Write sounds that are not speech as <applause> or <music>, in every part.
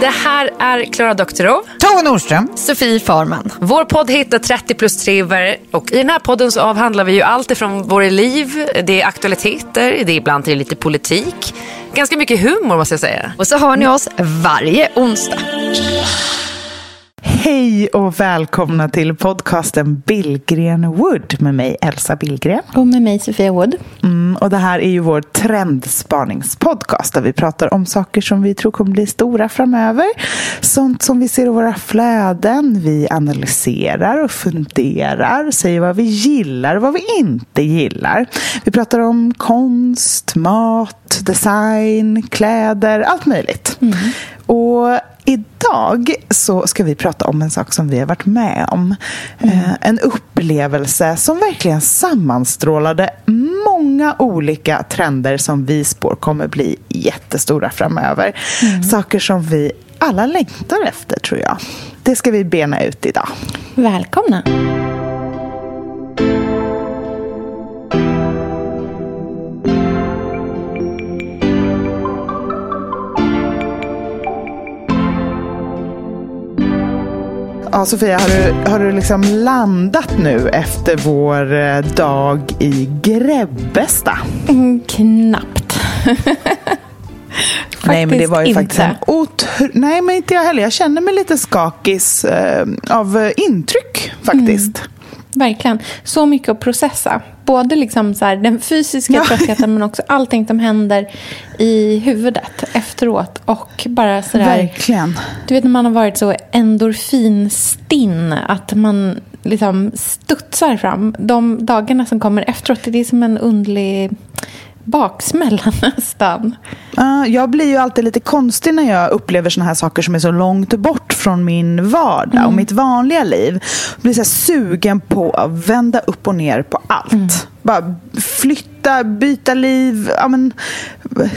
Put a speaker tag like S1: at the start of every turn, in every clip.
S1: Det här är Klara Doktorov,
S2: Tove Nordström.
S1: Sofie Farman. Vår podd heter 30 plus triver och i den här podden så avhandlar vi ju allt ifrån våra liv, det är aktualiteter, det är ibland till lite politik. Ganska mycket humor måste jag säga. Och så har ni oss varje onsdag.
S2: Hej och välkomna till podcasten Billgren Wood med mig Elsa Billgren.
S3: Och med mig Sofia Wood.
S2: Mm, och det här är ju vår trendspaningspodcast där vi pratar om saker som vi tror kommer bli stora framöver. Sånt som vi ser i våra flöden. Vi analyserar och funderar, säger vad vi gillar och vad vi inte gillar. Vi pratar om konst, mat, design, kläder, allt möjligt. Mm. Och Idag så ska vi prata om en sak som vi har varit med om. Mm. Eh, en upplevelse som verkligen sammanstrålade många olika trender som vi spår kommer bli jättestora framöver. Mm. Saker som vi alla längtar efter, tror jag. Det ska vi bena ut idag.
S3: Välkomna!
S2: Ja, Sofia, har du, har du liksom landat nu efter vår eh, dag i Grebbestad?
S3: Mm, knappt. <laughs>
S2: Nej, men det var ju inte. faktiskt en otr... Nej, men inte jag heller. Jag känner mig lite skakis eh, av eh, intryck faktiskt. Mm.
S3: Verkligen. Så mycket att processa. Både liksom så här, den fysiska ja. tröttheten men också allting som händer i huvudet efteråt. Och bara så där,
S2: Verkligen.
S3: Du vet när man har varit så endorfinstinn att man liksom studsar fram. De dagarna som kommer efteråt, det är som en underlig baksmälla <laughs> nästan.
S2: Uh, jag blir ju alltid lite konstig när jag upplever såna här saker som är så långt bort från min vardag mm. och mitt vanliga liv. Jag blir så sugen på att vända upp och ner på allt. Mm. Bara flytta, byta liv, ja, men,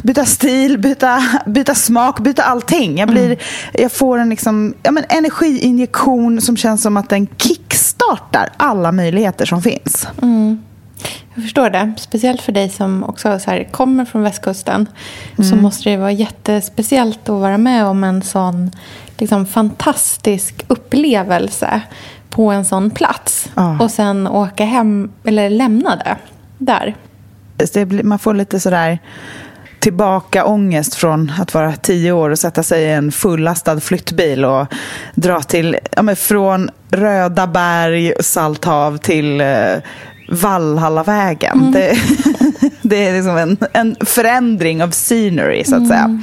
S2: byta stil, byta, byta smak, byta allting. Jag, blir, mm. jag får en liksom, ja, men, energiinjektion som känns som att den kickstartar alla möjligheter som finns.
S3: Mm. Jag förstår det. Speciellt för dig som också så här, kommer från västkusten. Mm. Så måste det vara jättespeciellt att vara med om en sån liksom, fantastisk upplevelse på en sån plats. Ah. Och sen åka hem, eller lämna det där.
S2: man får lite sådär tillbaka ångest från att vara tio år och sätta sig i en fullastad flyttbil och dra till, ja, men från Röda berg, Salthav till eh, Vallhallavägen. Mm. Det, <laughs> det, är liksom en, en förändring av scenery, så att säga.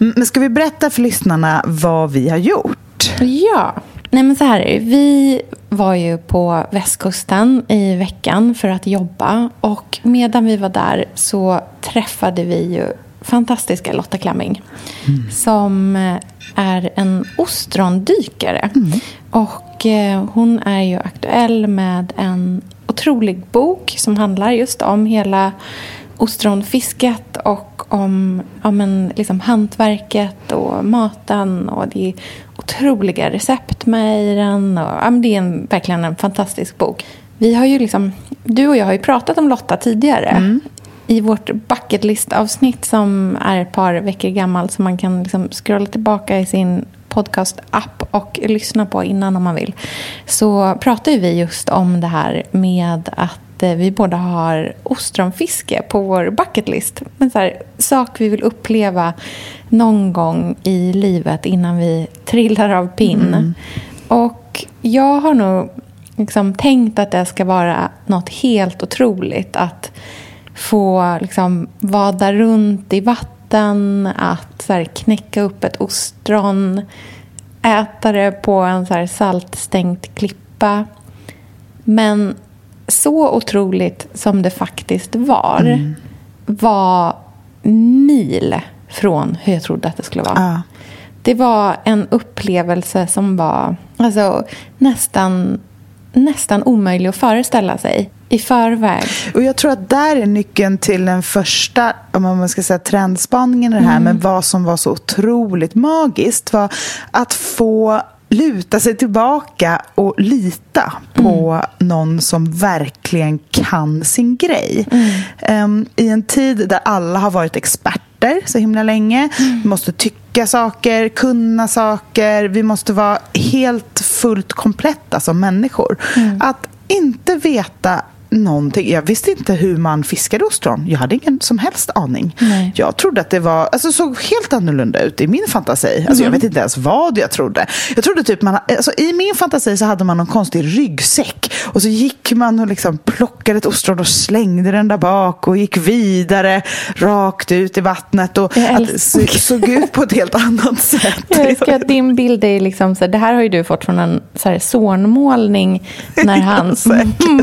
S2: Mm, men ska vi berätta för lyssnarna vad vi har gjort?
S3: Ja. Nej, men så här är det. Vi var ju på västkusten i veckan för att jobba. Och medan vi var där så träffade vi ju fantastiska Lotta Klamming. Mm. Som är en ostrondykare. Mm. Och eh, hon är ju aktuell med en otrolig bok som handlar just om hela ostronfisket och om ja, men, liksom hantverket och maten. Och det är otroliga recept med i den. Och, ja, det är en, verkligen en fantastisk bok. Vi har ju liksom, du och jag har ju pratat om Lotta tidigare. Mm. I vårt bucketlist-avsnitt som är ett par veckor gammalt. Så man kan liksom scrolla tillbaka i sin podcast-app och lyssna på innan om man vill. Så pratar vi just om det här med att eh, vi båda har ostronfiske på vår bucketlist. En så här, sak vi vill uppleva någon gång i livet innan vi trillar av pinn. Mm. Och jag har nog liksom tänkt att det ska vara något helt otroligt att få liksom vada runt i vatten vatten, att så här, knäcka upp ett ostron, äta det på en så här, saltstänkt klippa. Men så otroligt som det faktiskt var mm. var mil från hur jag trodde att det skulle vara.
S2: Ja.
S3: Det var en upplevelse som var alltså, nästan, nästan omöjlig att föreställa sig i förväg.
S2: Och jag tror att där är nyckeln till den första om man ska säga, trendspaningen i det här. Mm. Men vad som var så otroligt magiskt var att få luta sig tillbaka och lita på mm. någon som verkligen kan sin grej. Mm. Um, I en tid där alla har varit experter så himla länge. Mm. Vi måste tycka saker, kunna saker. Vi måste vara helt fullt kompletta som människor. Mm. Att inte veta någonting. Jag visste inte hur man fiskade ostron. Jag hade ingen som helst aning. Nej. Jag trodde att det var, alltså såg helt annorlunda ut i min fantasi. Alltså mm. Jag vet inte ens vad jag trodde. Jag trodde typ man, alltså I min fantasi så hade man någon konstig ryggsäck. Och så gick man och liksom plockade ett ostron och slängde den där bak och gick vidare rakt ut i vattnet. Och det såg, såg ut på ett helt annat sätt. <laughs>
S3: Jag älskar att din bild är liksom, så det här har ju du fått från en så här, sonmålning när <laughs> han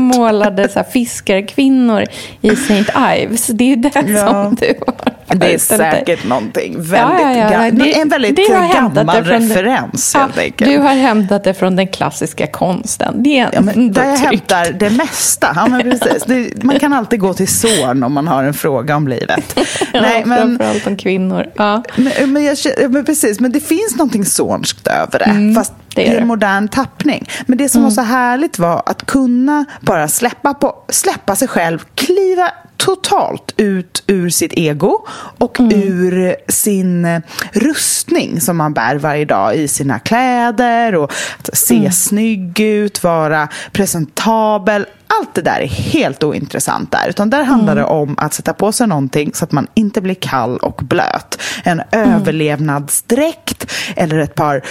S3: <laughs> målade så fiskarkvinnor i St. Ives. Det är det ja. som du har.
S2: Det är säkert någonting väldigt ja, ja. Det, en väldigt det gammal referens
S3: den, helt enkelt. Du har hämtat det från den klassiska konsten. Det är
S2: ja, men där jag hämtar det mesta. Men precis. Det, man kan alltid gå till Zorn om man har en fråga om livet. <laughs>
S3: Nej, men, framförallt om kvinnor.
S2: Men, men, jag, men, precis, men det finns någonting zornskt över det. Mm. Fast det är i modern tappning. Men det som mm. var så härligt var att kunna bara släppa, på, släppa sig själv, kliva totalt ut ur sitt ego och mm. ur sin rustning som man bär varje dag i sina kläder och att se mm. snygg ut, vara presentabel. Allt det där är helt ointressant där. Utan där handlar mm. det om att sätta på sig någonting så att man inte blir kall och blöt. En mm. överlevnadsdräkt eller ett par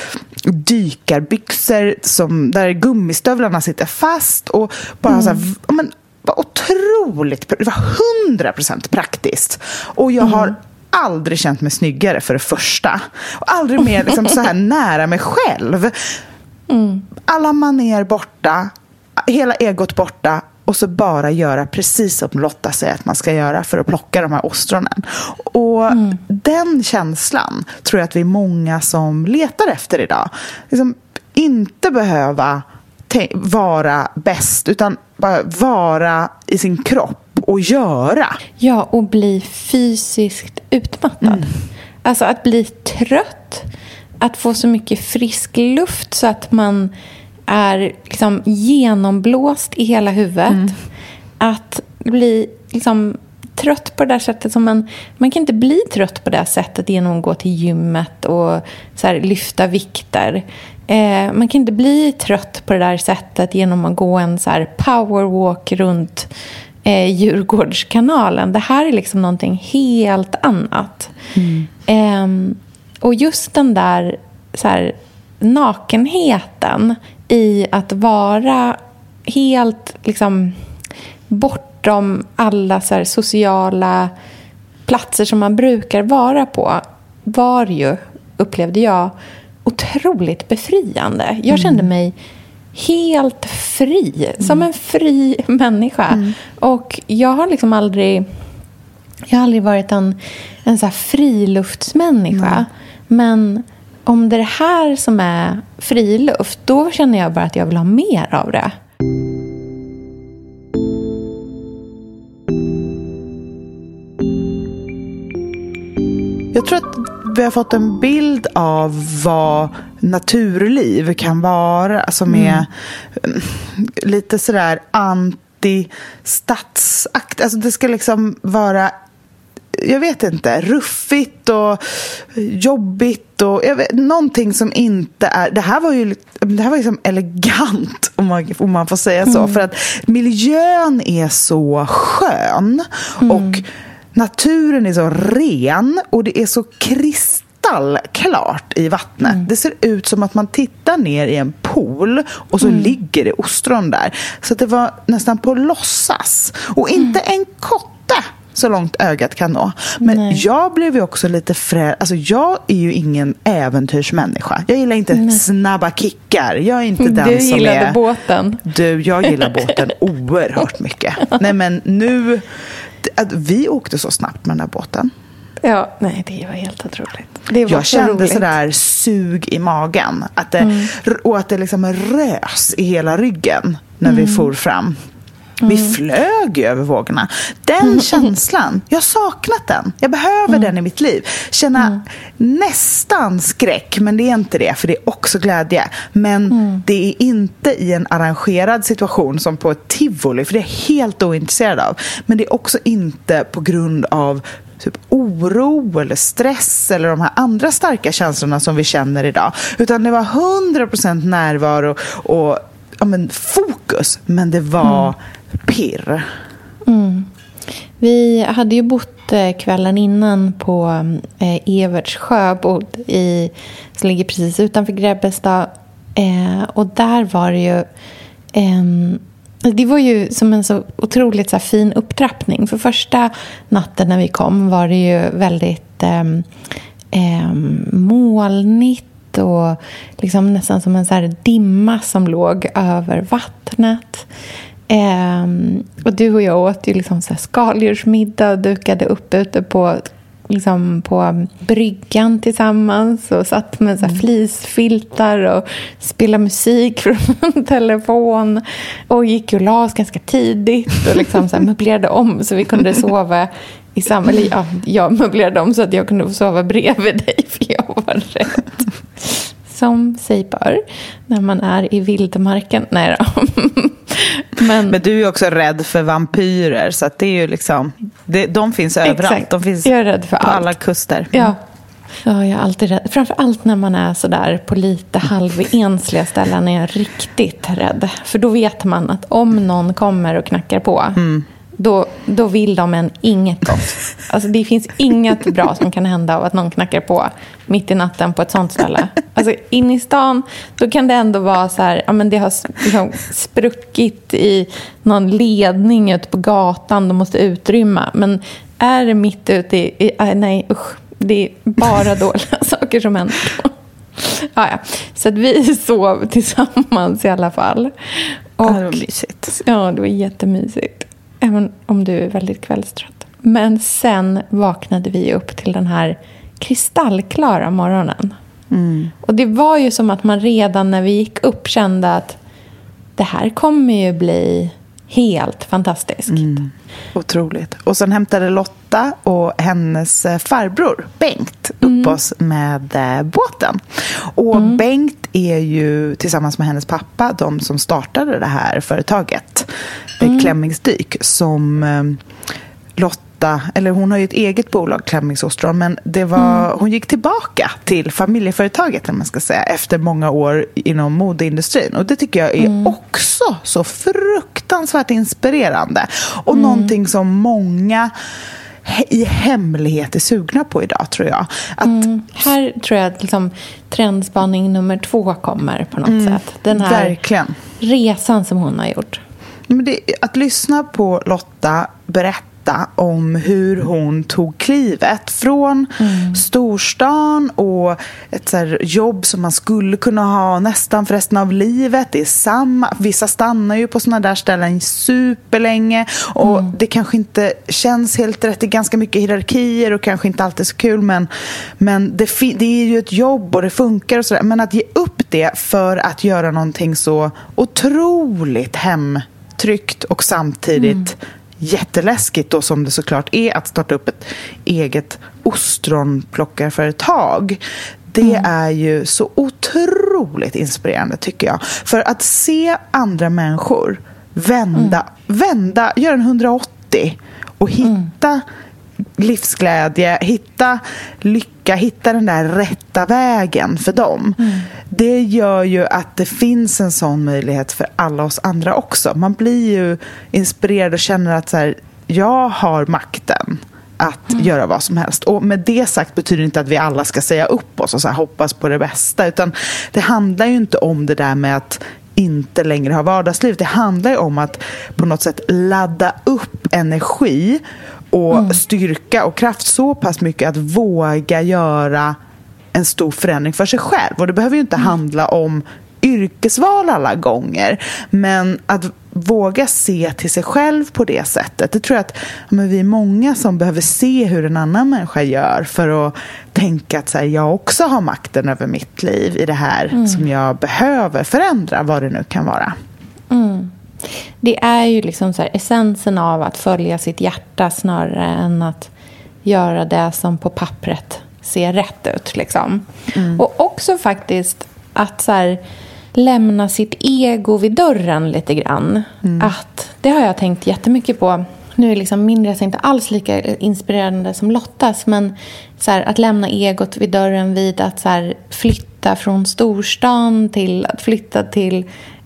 S2: dykarbyxor som, där gummistövlarna sitter fast och bara mm. så här, men, var otroligt, det var hundra procent praktiskt. Och jag har mm. aldrig känt mig snyggare för det första. Och aldrig mer liksom, så här <laughs> nära mig själv. Mm. Alla maner borta, hela egot borta och så bara göra precis som Lotta säger att man ska göra för att plocka de här ostronen. Och mm. den känslan tror jag att vi är många som letar efter idag. Liksom, inte behöva vara bäst, utan bara vara i sin kropp och göra.
S3: Ja, och bli fysiskt utmattad. Mm. Alltså att bli trött, att få så mycket frisk luft så att man är liksom genomblåst i hela huvudet. Mm. Att bli liksom trött på det där sättet. Som man, man kan inte bli trött på det sättet genom att gå till gymmet och så här, lyfta vikter. Eh, man kan inte bli trött på det där sättet genom att gå en så här powerwalk runt eh, Djurgårdskanalen. Det här är liksom någonting helt annat. Mm. Eh, och just den där, så här, nakenheten i att vara helt liksom, bortom alla så här, sociala platser som man brukar vara på var ju, upplevde jag, otroligt befriande. Jag kände mm. mig helt fri, mm. som en fri människa. Mm. Och jag har liksom aldrig... Jag har aldrig varit en, en så här friluftsmänniska. Mm. Men om det är det här som är friluft, då känner jag bara att jag vill ha mer av det.
S2: Jag tror att vi har fått en bild av vad naturliv kan vara som mm. är <laughs> lite sådär anti-stadsakt. Alltså det ska liksom vara jag vet inte, ruffigt och jobbigt och vet, någonting som inte är... Det här var ju det här var liksom elegant, <laughs> om man, om man får säga så. Mm. För att miljön är så skön. Mm. Och naturen är så ren och det är så kristallklart i vattnet. Mm. Det ser ut som att man tittar ner i en pool och så mm. ligger det ostron där. Så det var nästan på låtsas. Och inte mm. en kotte så långt ögat kan nå. Men Nej. jag blev ju också lite frä... Alltså jag är ju ingen äventyrsmänniska. Jag gillar inte Nej. snabba kickar. Jag är inte den
S3: du
S2: som är...
S3: Du gillade båten.
S2: Du, jag gillar båten <laughs> oerhört mycket. Nej men nu att vi åkte så snabbt med den där båten.
S3: Ja, nej, det var helt otroligt. Det var
S2: jag kände
S3: roligt.
S2: sådär sug i magen. Att det,
S3: Mm.
S2: Och att det liksom rös i hela ryggen när vi
S3: Mm.
S2: for fram. Vi flög över vågorna. Den
S3: Mm.
S2: känslan, jag har saknat den. Jag behöver den i mitt liv. Känna
S3: Mm.
S2: nästan skräck, men det är inte det, för det är också glädje. Men
S3: Mm.
S2: det är inte i en arrangerad situation som på ett tivoli, för det är jag helt ointresserad av. Men det är också inte på grund av typ oro eller stress eller de här andra starka känslorna som vi känner idag. Utan det var 100% närvaro och ja, men, fokus, men det var pirr. Mm.
S3: Vi hade ju bott eh, kvällen innan på eh, Everts sjöbod i, som ligger precis utanför Grebbestad. Eh, och där var det ju... Ehm, det var ju som en så otroligt så fin upptrappning. För första natten när vi kom var det ju väldigt ehm, ehm, molnigt och liksom nästan som en så här dimma som låg över vattnet. Ehm, och du och jag åt ju liksom så här skaldjursmiddag och dukade upp ute på, liksom på bryggan tillsammans och satt med så här flisfiltar och spelade musik <laughs> från telefon och gick och la oss ganska tidigt och liksom så här möblerade om så vi kunde <laughs> sova i samma... Eller ja, jag möblerade om så att jag kunde få sova bredvid dig för jag var rädd. Som sig bör när man är i vildmarken. Nej då. <laughs> Men,
S2: Men du är också rädd för vampyrer, så det är ju liksom, det, de finns överallt.
S3: Exakt.
S2: De finns
S3: Jag är rädd för
S2: på
S3: allt.
S2: alla kuster.
S3: Ja. ja, jag är alltid rädd. Framför allt när man är sådär på lite halvensliga ställen är jag riktigt rädd. För då vet man att om någon kommer och knackar på då, då vill de en inget gott. Alltså, det finns inget bra som kan hända av att någon knackar på mitt i natten på ett sånt ställe. Alltså, in i stan, då kan det ändå vara så här, ja, men det har liksom spruckit i någon ledning ute på gatan, de måste utrymma. Men är det mitt ute i, i äh, nej usch, det är bara <laughs> dåliga saker som händer. Ja, ja. Så att vi sov tillsammans i alla fall. Och,
S2: Ja, det var mysigt.
S3: Ja, det var jättemysigt. Även om du är väldigt kvällstrött. Men sen vaknade vi upp till den här kristallklara morgonen. Och det var ju som att man redan när vi gick upp kände att det här kommer ju bli helt fantastiskt.
S2: Otroligt. Och sen hämtade Lotta och hennes eh, farbror Bengt upp oss med eh, båten. Och Bengt är ju tillsammans med hennes pappa de som startade det här företaget, mm. Klämmingsdyk, som eh, Lotta eller hon har ju ett eget bolag, Klämmingsostron, men det var, hon gick tillbaka till familjeföretaget, man ska säga, efter många år inom modeindustrin. Och det tycker jag är också så fruktansvärt inspirerande. Och någonting som många i hemlighet är sugna på idag, tror jag. Att,
S3: Mm. Här tror jag att liksom, trendspaning nummer två kommer på något sätt. Den här
S2: Verkligen.
S3: resan som hon har gjort.
S2: Det, att lyssna på Lotta berätta om hur hon tog klivet från storstan och ett så jobb som man skulle kunna ha nästan för resten av livet. Det är samma. Vissa stannar ju på såna där ställen superlänge och det kanske inte känns helt rätt. Det är ganska mycket hierarkier och kanske inte alltid så kul men, men det, det är ju ett jobb och det funkar och sådär. Men att ge upp det för att göra någonting så otroligt hemtryggt och samtidigt jätteläskigt då som det såklart är att starta upp ett eget ostronplockarföretag. Det är ju så otroligt inspirerande tycker jag. För att se andra människor vända, vända göra en 180 och hitta livsglädje, hitta lycka, hitta den där rätta vägen för dem. Det gör ju att det finns en sån möjlighet för alla oss andra också. Man blir ju inspirerad och känner att så här, jag har makten att göra vad som helst. Och med det sagt betyder det inte att vi alla ska säga upp oss och så hoppas på det bästa. Utan det handlar ju inte om det där med att inte längre ha vardagsliv. Det handlar ju om att på något sätt ladda upp energi och styrka och kraft så pass mycket att våga göra en stor förändring för sig själv. Och det behöver ju inte handla om yrkesval alla gånger. Men att våga se till sig själv på det sättet. Det tror jag att men vi är många som behöver se hur en annan människa gör för att tänka att så här, jag också har makten över mitt liv i det här mm. som jag behöver förändra, vad det nu kan vara.
S3: Mm. Det är ju liksom så här, essensen av att följa sitt hjärta snarare än att göra det som på pappret ser rätt ut. Liksom. Mm. Och också faktiskt att så här, lämna sitt ego vid dörren lite grann. Mm. Att, det har jag tänkt jättemycket på. Nu är liksom min resa inte alls lika inspirerande som Lottas. Men så här, att lämna egot vid dörren vid att så här, flytta från storstan till att flytta till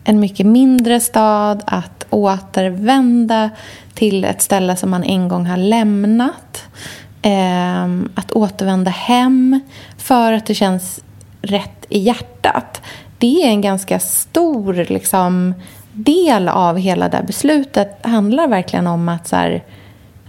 S3: en mycket mindre stad. Att återvända till ett ställe som man en gång har lämnat. Ehm, att återvända hem för att det känns rätt i hjärtat det är en ganska stor liksom, del av hela det här beslutet. Det handlar verkligen om att, så här,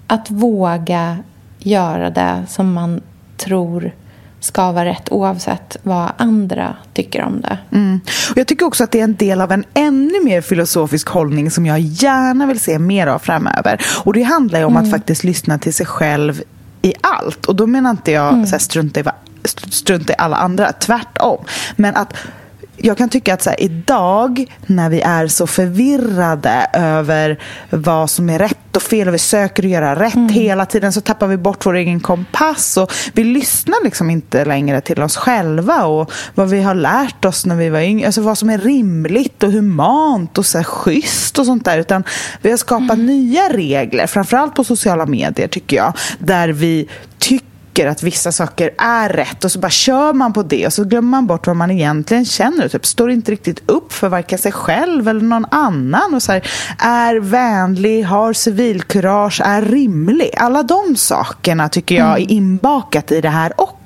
S3: att våga göra det som man tror ska vara rätt oavsett vad andra tycker om det.
S2: Mm. Och jag tycker också att det är en del av en ännu mer filosofisk hållning som jag gärna vill se mer av framöver. Och det handlar ju om mm. att faktiskt lyssna till sig själv i allt. Och då menar inte jag mm. så här, strunta, i, strunta i alla andra, tvärtom. Men att jag kan tycka att så här, idag när vi är så förvirrade över vad som är rätt och fel och vi söker att göra rätt mm. hela tiden så tappar vi bort vår egen kompass och vi lyssnar liksom inte längre till oss själva och vad vi har lärt oss när vi var yngre, alltså vad som är rimligt och humant och så här, schysst och sånt där utan vi har skapat mm. nya regler, framförallt på sociala medier tycker jag, där vi tycker tycker att vissa saker är rätt och så bara kör man på det och så glömmer man bort vad man egentligen känner typ står inte riktigt upp för varken sig själv eller någon annan och så här, är vänlig, har civilkurage, är rimlig. Alla de sakerna tycker jag är inbakat i det här också.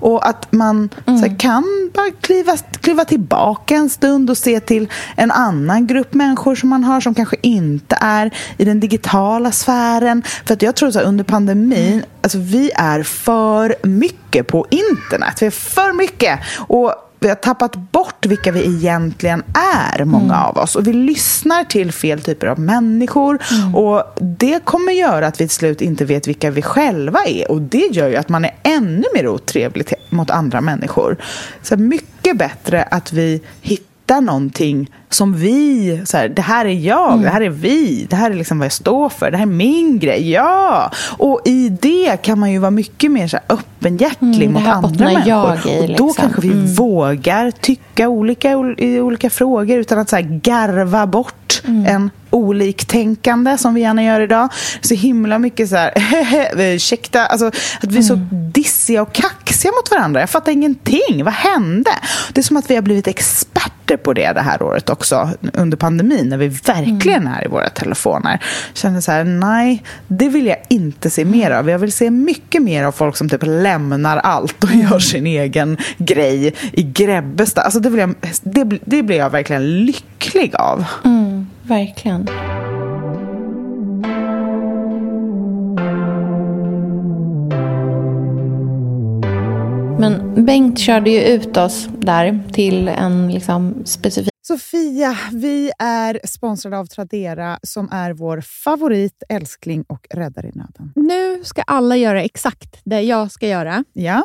S2: Och att man mm. här, kan bara kliva, kliva tillbaka en stund och se till en annan grupp människor som man har som kanske inte är i den digitala sfären. För att jag tror att under pandemin, alltså vi är för mycket på internet. Vi är för mycket. Och vi har tappat bort vilka vi egentligen är, många mm. av oss. Och vi lyssnar till fel typer av människor. Mm. Och Det kommer göra att vi till slut inte vet vilka vi själva är. Och Det gör ju att man är ännu mer otrevlig mot andra människor. Så mycket bättre att vi hittar hitta någonting som vi, så här, det här är jag, mm. det här är vi, det här är liksom vad jag står för, det här är min grej, ja! Och i det kan man ju vara mycket mer så här, öppenhjärtlig mm, mot andra människor. I, liksom. Och då kanske vi mm. vågar tycka olika i olika frågor utan att så här, garva bort mm. en oliktänkande som vi gärna gör idag. Så himla mycket så här, <laughs> ursäkta, alltså att vi är så mm. dissiga och kaxiga mot varandra. Jag fattar ingenting. Vad hände? Det är som att vi har blivit experter på det det här året också under pandemin när vi verkligen mm. är i våra telefoner. Jag känner så här, nej, det vill jag inte se mer av. Jag vill se mycket mer av folk som typ lämnar allt och gör sin egen grej i Grebbestad. Alltså det, vill jag, det, det blir jag verkligen lycklig av.
S3: Mm. Verkligen. Men Bengt körde ju ut oss där till en liksom specifik...
S2: Sofia, vi är sponsrade av Tradera som är vår favorit, älskling och räddare i nöden.
S4: Nu ska alla göra exakt det jag ska göra.
S2: Ja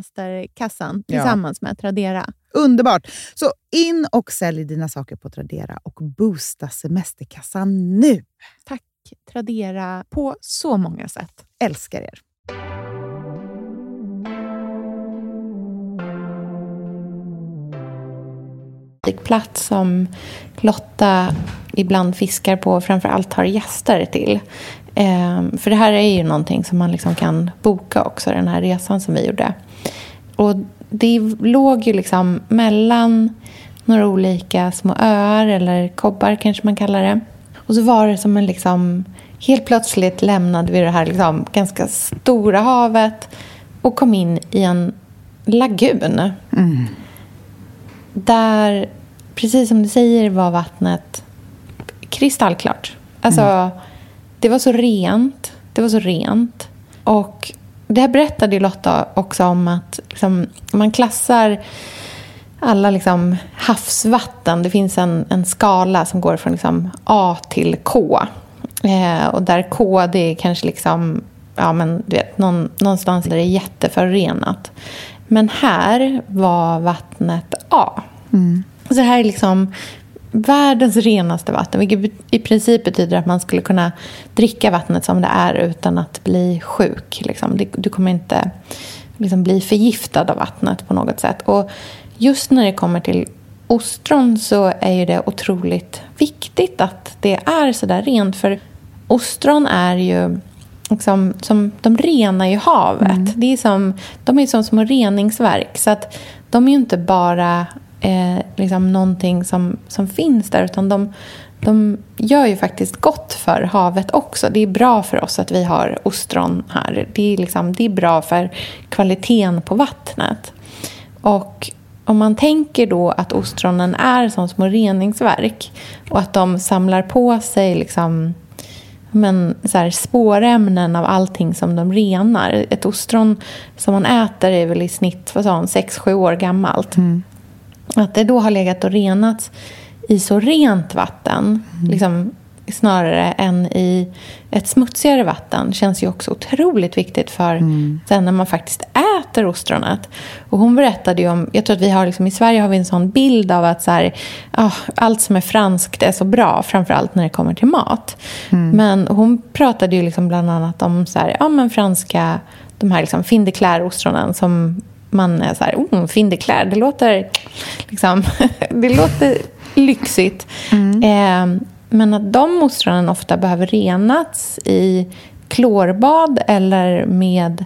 S2: Ja.
S4: tillsammans med Tradera.
S2: Underbart! Så in och sälj dina saker på Tradera och boosta semesterkassan nu.
S4: Tack Tradera på så många sätt.
S2: Älskar er!
S3: plats som Lotta ibland fiskar på och framförallt har gäster till. Ehm, för det här är ju någonting som man liksom kan boka också, den här resan som vi gjorde. Och det låg ju liksom mellan några olika små öar, eller kobbar kanske man kallar det. Och så var det som en liksom... Helt plötsligt lämnade vi det här liksom ganska stora havet och kom in i en lagun. Där, precis som du säger, var vattnet kristallklart. Alltså, det var så rent. Det var så rent. Och det här berättade Lotta också om att liksom, man klassar alla liksom havsvatten. Det finns en, en skala som går från liksom A till K. Eh, och där K det är kanske liksom, ja, men, du vet, någon, någonstans där det är jätteförorenat. Men här var vattnet A. Så det här är liksom världens renaste vatten. Vilket i princip betyder att man skulle kunna dricka vattnet som det är utan att bli sjuk. Liksom. Du kommer inte liksom bli förgiftad av vattnet på något sätt. Och just när det kommer till ostron så är ju det otroligt viktigt att det är så där rent. För ostron är ju liksom, som, de renar ju havet. Det är som, de är som små reningsverk. Så att de är ju inte bara eh, liksom någonting som, som finns där utan de, de gör ju faktiskt gott för havet också. Det är bra för oss att vi har ostron här. Det är, liksom, det är bra för kvaliteten på vattnet. Och om man tänker då att ostronen är som små reningsverk och att de samlar på sig liksom, men, så här, spårämnen av allting som de renar. Ett ostron som man äter är väl i snitt 6-7 år gammalt. Mm. Att det då har legat och renats i så rent vatten, liksom, snarare än i ett smutsigare vatten känns ju också otroligt viktigt för sen när man faktiskt äter ostronet. Och hon berättade ju om, jag tror att vi har liksom, i Sverige har vi en sån bild av att så här, ah, allt som är franskt är så bra, framförallt när det kommer till mat. Men hon pratade ju liksom bland annat om så här, ja, men franska, de här liksom Claire-ostronen som man är så här, oh, fin de Claire, det låter, liksom, <laughs> det låter lyxigt. Eh, men att de ostronen ofta behöver renats i klorbad eller med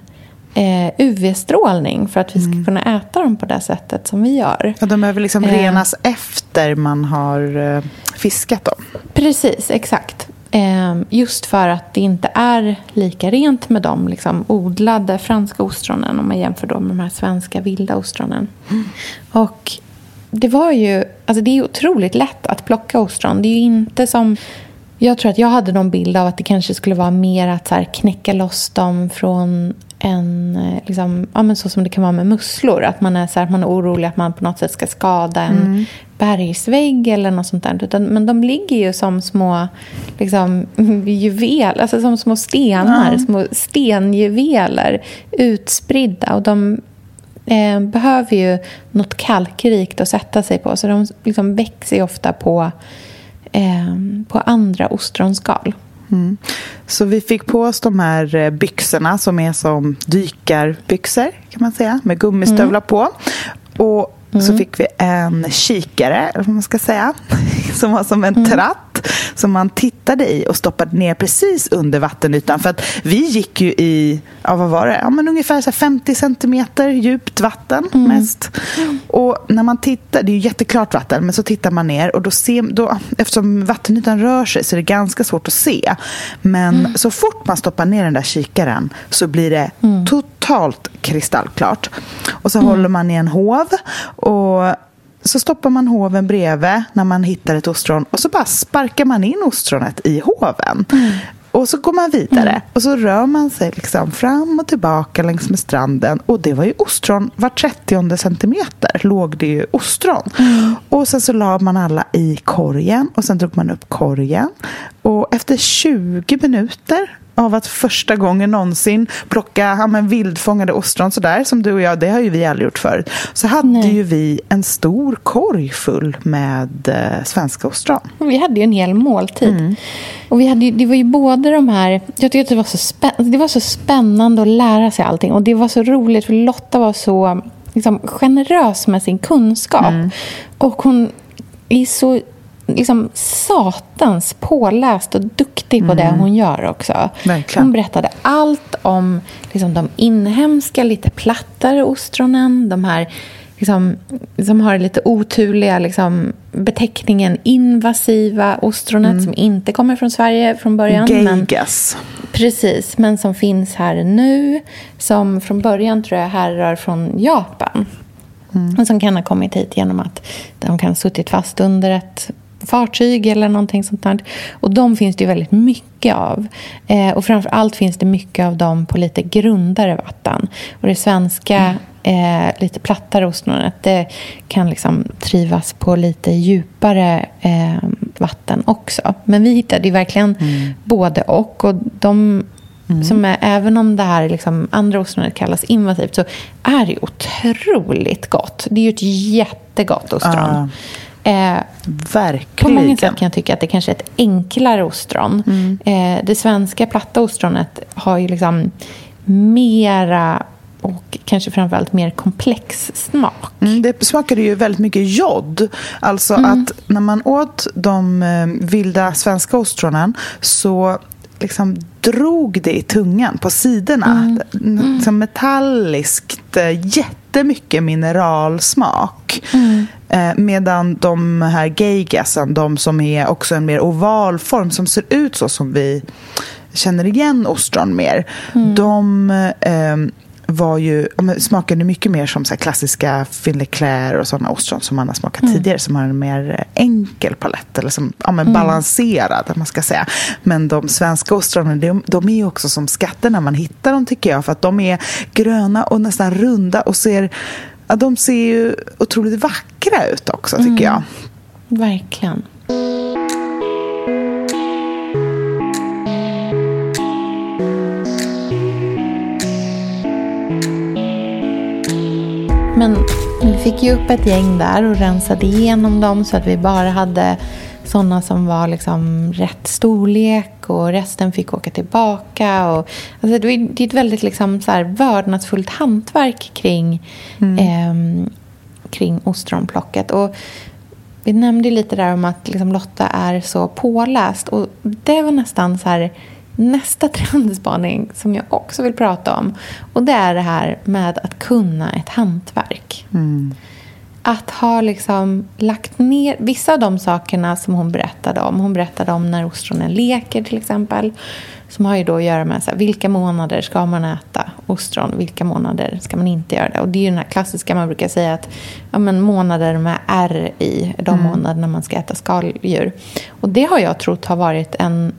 S3: eh, UV-strålning för att vi ska kunna äta dem på det sättet som vi gör.
S2: Ja, de behöver liksom
S3: Eh.
S2: renas efter man har eh, fiskat dem.
S3: Precis, exakt. Eh, just för att det inte är lika rent med de liksom, odlade franska ostronen om man jämför dem med de här svenska vilda ostronen. Och det var ju, alltså det är otroligt lätt att plocka ostron. Det är ju inte som, jag tror att jag hade någon bild av att det kanske skulle vara mer att så knäcka loss dem från en, eh, liksom, ja, men så som det kan vara med musslor. Att man är, så här, man är orolig att man på något sätt ska skada en bergsvägg eller något sånt där. Utan, men de ligger ju som små liksom, <laughs> juvel, alltså som små stenar, små stenjuveler utspridda. Och de eh, behöver ju något kalkrikt att sätta sig på. Så de liksom växer ofta på, eh, på andra ostronskal.
S2: Så vi fick på oss de här eh, byxorna som är som dykarbyxor kan man säga, med gummistövlar på. Och så fick vi en kikare, eller vad man ska säga, <laughs> som var som en tratt som man tittade i och stoppade ner precis under vattenytan. För att vi gick ju i, ja vad var det, ja, men ungefär så här 50 centimeter djupt vatten mest. Och när man tittar, det är ju jätteklart vatten, men så tittar man ner och då ser, då, eftersom vattenytan rör sig så är det ganska svårt att se. Men så fort man stoppar ner den där kikaren så blir det totalt totalt kristallklart. Och så mm. håller man i en hov och så stoppar man hoven bredvid när man hittar ett ostron och så bara sparkar man in ostronet i hoven. Mm. Och så går man vidare mm. och så rör man sig liksom fram och tillbaka längs med stranden. Och det var ju ostron, var 30 centimeter låg det ju ostron. Mm. Och sen så la man alla i korgen och sen drog man upp korgen. Och efter 20 minuter av att första gången någonsin plocka ja, men vildfångade ostron sådär som du och jag, det har ju vi aldrig gjort förut. Så hade Nej. ju vi en stor korg full med eh, svenska ostron.
S3: Vi hade ju en hel måltid. Mm. Och vi hade, det var ju både de här... Jag tyckte att det var, så spän, det var så spännande att lära sig allting. Och det var så roligt för Lotta var så liksom, generös med sin kunskap. Mm. Och hon är så liksom satans påläst och duktig på mm. det hon gör också.
S2: Verkligen.
S3: Hon berättade allt om liksom, de inhemska, lite plattare ostronen. De här liksom, som har lite oturliga liksom, beteckningen invasiva ostronet mm. som inte kommer från Sverige från början.
S2: Geigas.
S3: Precis, men som finns här nu. Som från början tror jag härrör från Japan. Mm. Och som kan ha kommit hit genom att de kan ha suttit fast under ett fartyg eller någonting sånt där. Och de finns det ju väldigt mycket av. Eh, och framför allt finns det mycket av dem på lite grundare vatten. Och det svenska eh, lite plattare ostronet det kan liksom trivas på lite djupare eh, vatten också. Men vi hittade ju verkligen mm. både och. och de Mm. Som är, även om det här liksom, andra ostronet kallas invasivt så är det otroligt gott. Det är ju ett jättegott ostron. Uh.
S2: Eh, Verkligen.
S3: På många sätt kan jag tycka att det kanske är ett enklare ostron. Mm. Eh, det svenska platta ostronet har ju liksom mera och kanske framförallt mer komplex smak.
S2: Mm, det smakade ju väldigt mycket jod. Alltså mm. att när man åt de eh, vilda svenska ostronen så liksom drog det i tungan på sidorna. Mm. Mm. Metalliskt, eh, jättemycket mineralsmak. Mm. Eh, medan de här geigasen, de som är också en mer oval form som ser ut så som vi känner igen ostron mer, mm. de eh, var ju, smakade mycket mer som så klassiska Finleclair och sådana ostron som man har smakat mm. tidigare som har en mer enkel palett eller som ja, men mm. balanserad, man ska säga. Men de svenska ostronen, de, de är ju också som skatter när man hittar dem tycker jag för att de är gröna och nästan runda och ser ja, de ser ju otroligt vackra ut också, tycker mm. jag.
S3: Verkligen. Men vi fick ju upp ett gäng där och rensade igenom dem så att vi bara hade sådana som var liksom rätt storlek och resten fick åka tillbaka. Och, alltså det är ett väldigt liksom så här vördnadsfullt hantverk kring, mm. eh, kring ostronplocket. Och vi nämnde lite där om att liksom Lotta är så påläst. Och det var nästan så här nästa <laughs> trendspaning som jag också vill prata om. Och det är det här med att kunna ett hantverk. Mm att ha liksom lagt ner vissa av de sakerna som hon berättade om. Hon berättade om när ostronen leker till exempel. Som har ju då att göra med så här, vilka månader ska man äta ostron, vilka månader ska man inte göra det. Och det är ju den här klassiska, man brukar säga att ja, men månader med R i är de mm. månaderna man ska äta skaldjur. Och det har jag trott har varit en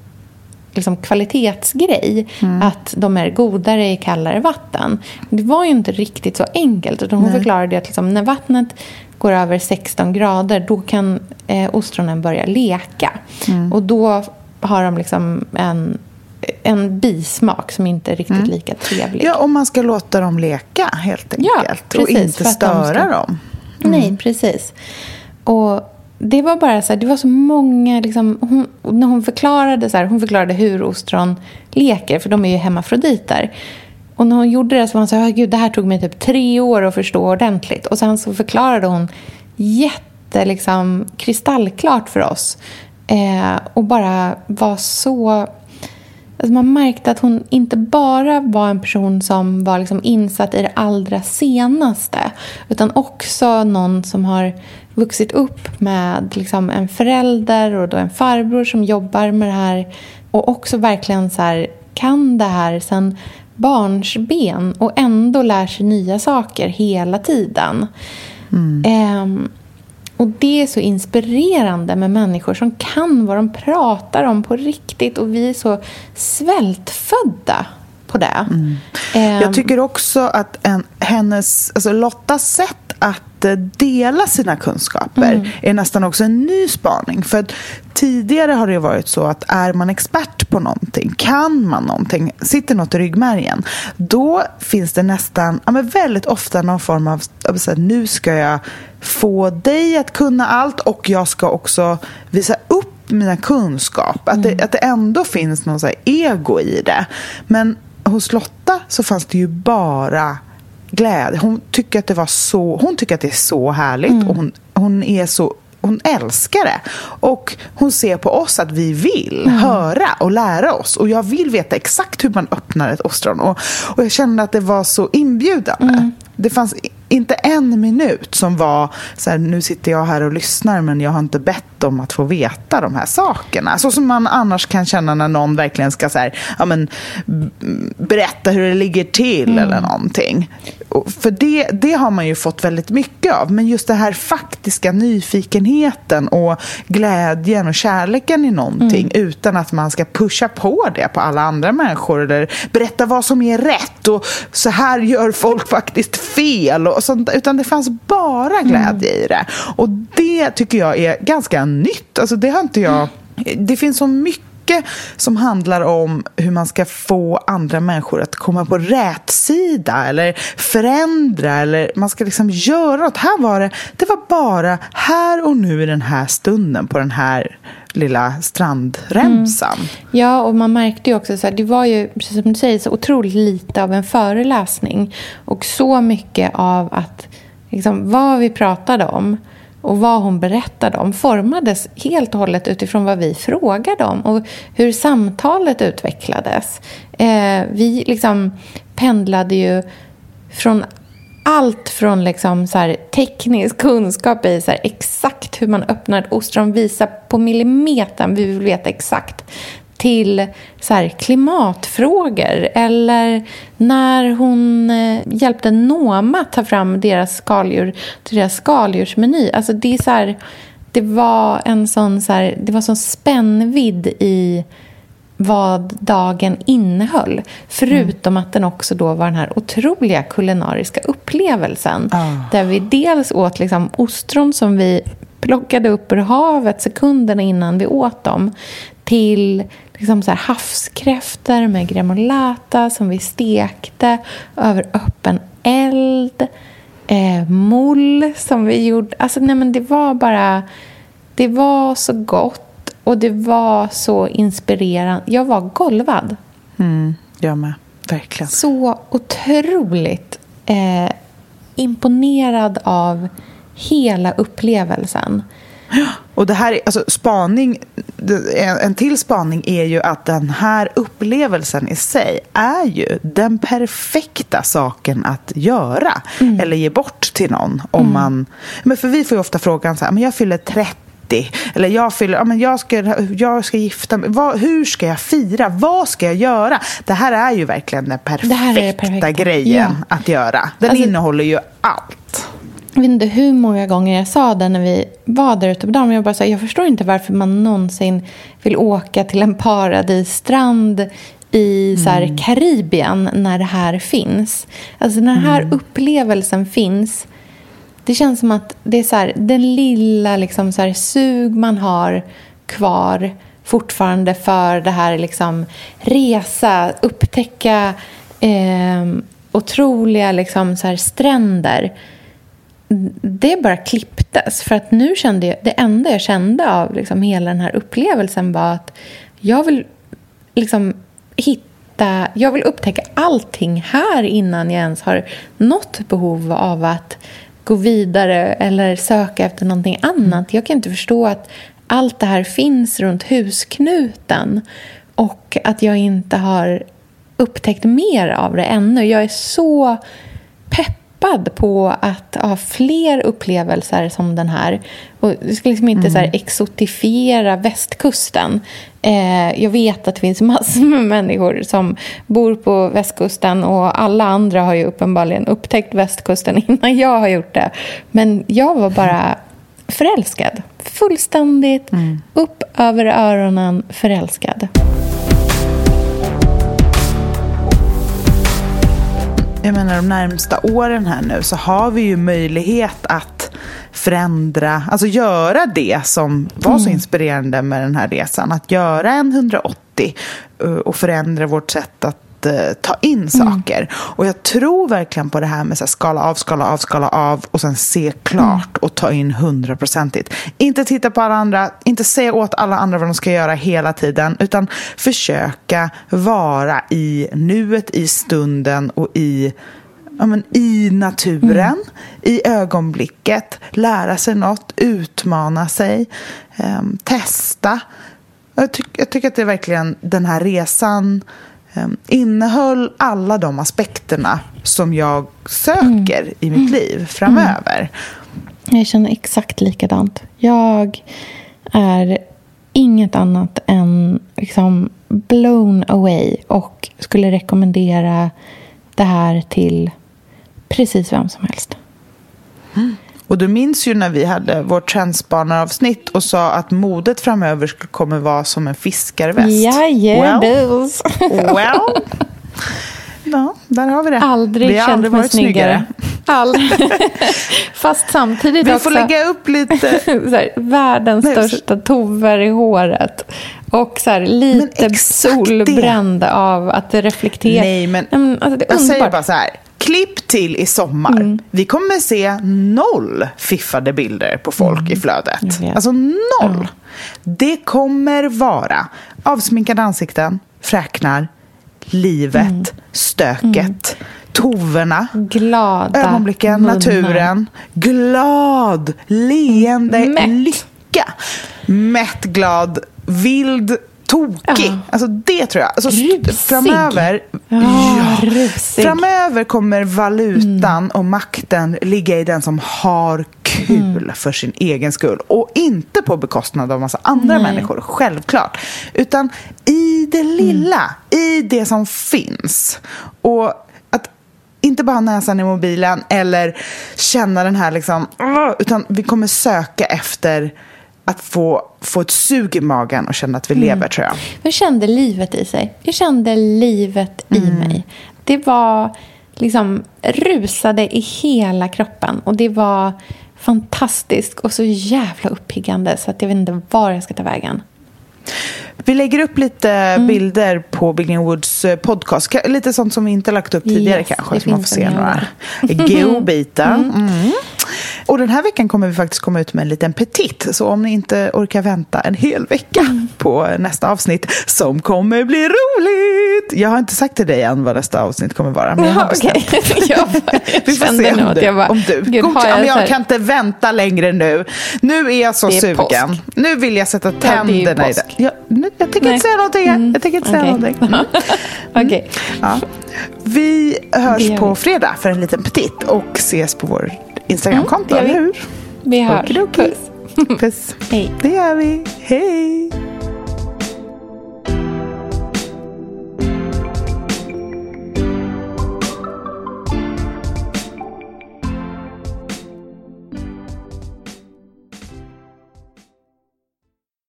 S3: liksom kvalitetsgrej. Mm. Att de är godare i kallare vatten. Det var ju inte riktigt så enkelt. Utan hon Nej. förklarade att liksom, när vattnet går över 16 grader då kan eh, ostronen börja leka. Mm. Och då har de liksom en en bismak som inte är riktigt mm. lika trevlig.
S2: Ja, och man ska låta dem leka helt enkelt. Ja, precis, och inte störa ska... dem.
S3: Mm. Nej, precis. Och det var bara så här, det var så många, liksom, hon, när hon förklarade, så här, hon förklarade hur ostron leker, för de är ju hemmafroditer. Och när hon gjorde det så var hon så här, ah, gud det här tog mig typ tre år att förstå ordentligt. Och sen så förklarade hon jätte, liksom, kristallklart för oss. Eh, och bara var så Alltså man märkte att hon inte bara var en person som var liksom insatt i det allra senaste utan också någon som har vuxit upp med liksom en förälder och då en farbror som jobbar med det här och också verkligen så här, kan det här. Sen barnsben och ändå lär sig nya saker hela tiden. Mm. och Det är så inspirerande med människor som kan vad de pratar om på riktigt och vi är så svältfödda på det. Mm.
S2: Jag tycker också att en, hennes, alltså Lottas sätt att eh, dela sina kunskaper mm. är nästan också en ny spaning. För att tidigare har det varit så att är man expert på någonting, kan man någonting, sitter något i ryggmärgen, då finns det nästan, ja, men väldigt ofta någon form av, så här, nu ska jag få dig att kunna allt och jag ska också visa upp mina kunskap. Att, mm. det, att det ändå finns någon så ego i det. Men hos Lotta så fanns det ju bara glädje. Hon tycker att det var så, hon tycker att det är så härligt mm. och hon, hon är så hon älskar det. Och hon ser på oss att vi vill mm. höra och lära oss. Och jag vill veta exakt hur man öppnar ett ostron. Och, och jag kände att det var så inbjudande. Mm. Det fanns inte en minut som var så här, nu sitter jag här och lyssnar men jag har inte bett om att få veta de här sakerna. Så som man annars kan känna när någon verkligen ska så här, ja, men, berätta hur det ligger till mm. eller någonting. För det, det har man ju fått väldigt mycket av. Men just den här faktiska nyfikenheten och glädjen och kärleken i någonting mm. utan att man ska pusha på det på alla andra människor eller berätta vad som är rätt och så här gör folk faktiskt fel. Och sånt, utan det fanns bara glädje mm. i det. Och det tycker jag är ganska nytt. Alltså det har inte jag... Det finns så mycket som handlar om hur man ska få andra människor att komma på rätt sida eller förändra eller man ska liksom göra något. Här var det, det var bara här och nu i den här stunden på den här lilla strandremsan. Mm.
S3: Ja, och man märkte ju också att det var ju, precis som du säger, så otroligt lite av en föreläsning och så mycket av att liksom, vad vi pratade om och vad hon berättade om formades helt och hållet utifrån vad vi frågade om och hur samtalet utvecklades. Eh, vi liksom pendlade ju från allt från liksom så teknisk kunskap i så exakt hur man öppnar ett ostron, visa på millimetern, vi vill veta exakt, till så klimatfrågor eller när hon eh, hjälpte Noma ta fram deras skaldjur till deras skaldjursmeny. Alltså det, är så här, det var en sån, så här, det var sån spännvidd i vad dagen innehöll. Förutom mm. att den också då var den här otroliga kulinariska upplevelsen. Oh. Där vi dels åt liksom ostron som vi plockade upp ur havet sekunderna innan vi åt dem till liksom så här havskräftor med gremolata som vi stekte över öppen eld. Eh, mull som vi gjorde. Alltså, nej, men det var bara... Det var så gott och det var så inspirerande. Jag var golvad.
S2: Mm, jag med. Verkligen.
S3: Så otroligt eh, imponerad av hela upplevelsen.
S2: Och det här, alltså spaning, en till spaning är ju att den här upplevelsen i sig är ju den perfekta saken att göra. Mm. Eller ge bort till någon. Om mm. man, men för vi får ju ofta frågan så här, men jag fyller 30 eller jag fyller, ja, men jag ska, jag ska gifta mig. Vad, hur ska jag fira? Vad ska jag göra? Det här är ju verkligen den perfekta, perfekta. grejen ja. att göra. Den alltså, innehåller ju allt.
S3: Jag vet inte hur många gånger jag sa det när vi var där ute på dagen. Jag, bara sa, jag förstår inte varför man någonsin vill åka till en paradisstrand i så här, mm. Karibien när det här finns. Alltså när den här mm. upplevelsen finns. Det känns som att det är så här, den lilla liksom, så här, sug man har kvar fortfarande för det här liksom, resa, upptäcka eh, otroliga liksom, så här, stränder det bara klipptes. För att nu kände jag, det enda jag kände av liksom hela den här upplevelsen var att jag vill liksom hitta, jag vill upptäcka allting här innan jag ens har något behov av att gå vidare eller söka efter någonting annat. Jag kan inte förstå att allt det här finns runt husknuten och att jag inte har upptäckt mer av det ännu. Jag är så pepp peppad på att ha fler upplevelser som den här. Och jag ska liksom inte mm. så här exotifiera västkusten. Eh, jag vet att det finns massor med människor som bor på västkusten och alla andra har ju uppenbarligen upptäckt västkusten <laughs> innan jag har gjort det. Men jag var bara förälskad. Fullständigt mm. upp över öronen förälskad.
S2: Jag menar de närmsta åren här nu så har vi ju möjlighet att förändra, alltså göra det som var mm. så inspirerande med den här resan. Att göra en 180 eh, och förändra vårt sätt att uh, ta in mm. saker. Mm. Och jag tror verkligen på det här med att skala av, skala av, skala av och sen se klart mm. och ta in hundraprocentigt. Inte titta på alla andra, inte säga åt alla andra vad de ska göra hela tiden, utan försöka vara i nuet, i stunden och i ja, men, i naturen, mm. i ögonblicket, lära sig något, utmana sig, um, testa. Jag, ty jag, tycker att det är verkligen den här resan innehöll alla de aspekterna som jag söker mm. i mitt mm. liv framöver.
S3: Mm. Jag känner exakt likadant. Jag är inget annat än liksom blown away och skulle rekommendera det här till precis vem som helst.
S2: Mm. Och du minns ju när vi hade vårt trendspanare-avsnitt och sa att modet framöver kommer vara som en fiskarväst.
S3: Yeah, well. <laughs>
S2: well. Ja, där har vi det.
S3: Aldrig vi har aldrig varit snyggare. snyggare. <laughs> Fast samtidigt
S2: Vi också, får lägga upp lite... <laughs>
S3: här, världens Nej, största tover i håret. Och så här, lite solbränd det. av att det reflekterar.
S2: Nej, men, men alltså, det är jag underbart. säger bara så här. Klipp till i sommar. Mm. Vi kommer se noll fiffade bilder på folk mm. i flödet. Alltså noll. Mm. Det kommer vara avsminkade ansikten, fräknar, livet, mm. stöket, mm. toverna,
S3: Glada
S2: ögonblicken, munnar. naturen, glad, leende, Mätt. lycka, mätt, glad, vild, tokig. Ja. Alltså det tror jag. Alltså, framöver, ja, ja, framöver kommer valutan mm. och makten ligga i den som har kul mm. för sin egen skull. Och inte på bekostnad av massa andra Nej. människor, självklart. Utan i det lilla, mm. i det som finns. Och att inte bara ha näsan i mobilen eller känna den här liksom, utan vi kommer söka efter att få, få ett sug i magen och känna att vi mm. lever, tror jag.
S3: Jag kände livet i sig. Jag kände livet mm. i mig. Det var liksom rusade i hela kroppen och det var fantastiskt och så jävla uppiggande så att jag vet inte var jag ska ta vägen.
S2: Vi lägger upp lite mm. bilder på Biggin Woods eh, podcast. Lite sånt som vi inte lagt upp tidigare yes, kanske. Så man får se några <laughs> godbitar. Mm. Mm. Och den här veckan kommer vi faktiskt komma ut med en liten petit. Så om ni inte orkar vänta en hel vecka mm. på nästa avsnitt som kommer bli roligt. Jag har inte sagt till dig än vad nästa avsnitt kommer vara. Men jag har bestämt.
S3: Okay. <laughs> jag <laughs> vi får se om du.
S2: Jag bara, om du. Gud, jag, jag kan inte vänta längre nu. Nu är jag så är sugen. Påsk. Nu vill jag sätta tänderna ja, i det. Jag, nu, jag tänker inte säga någonting. Mm. Jag tänker inte säga okay. någonting. <laughs> Mm.
S3: okay.
S2: ja. Vi hörs på fredag för en liten petit och ses på vår Instagramkonto, mm, eller hur?
S3: Vi hörs.
S2: Puss. <laughs> Puss. <laughs>
S3: Hej.
S2: Det gör vi. Hej.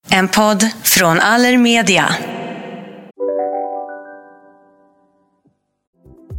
S5: En podd från Allermedia.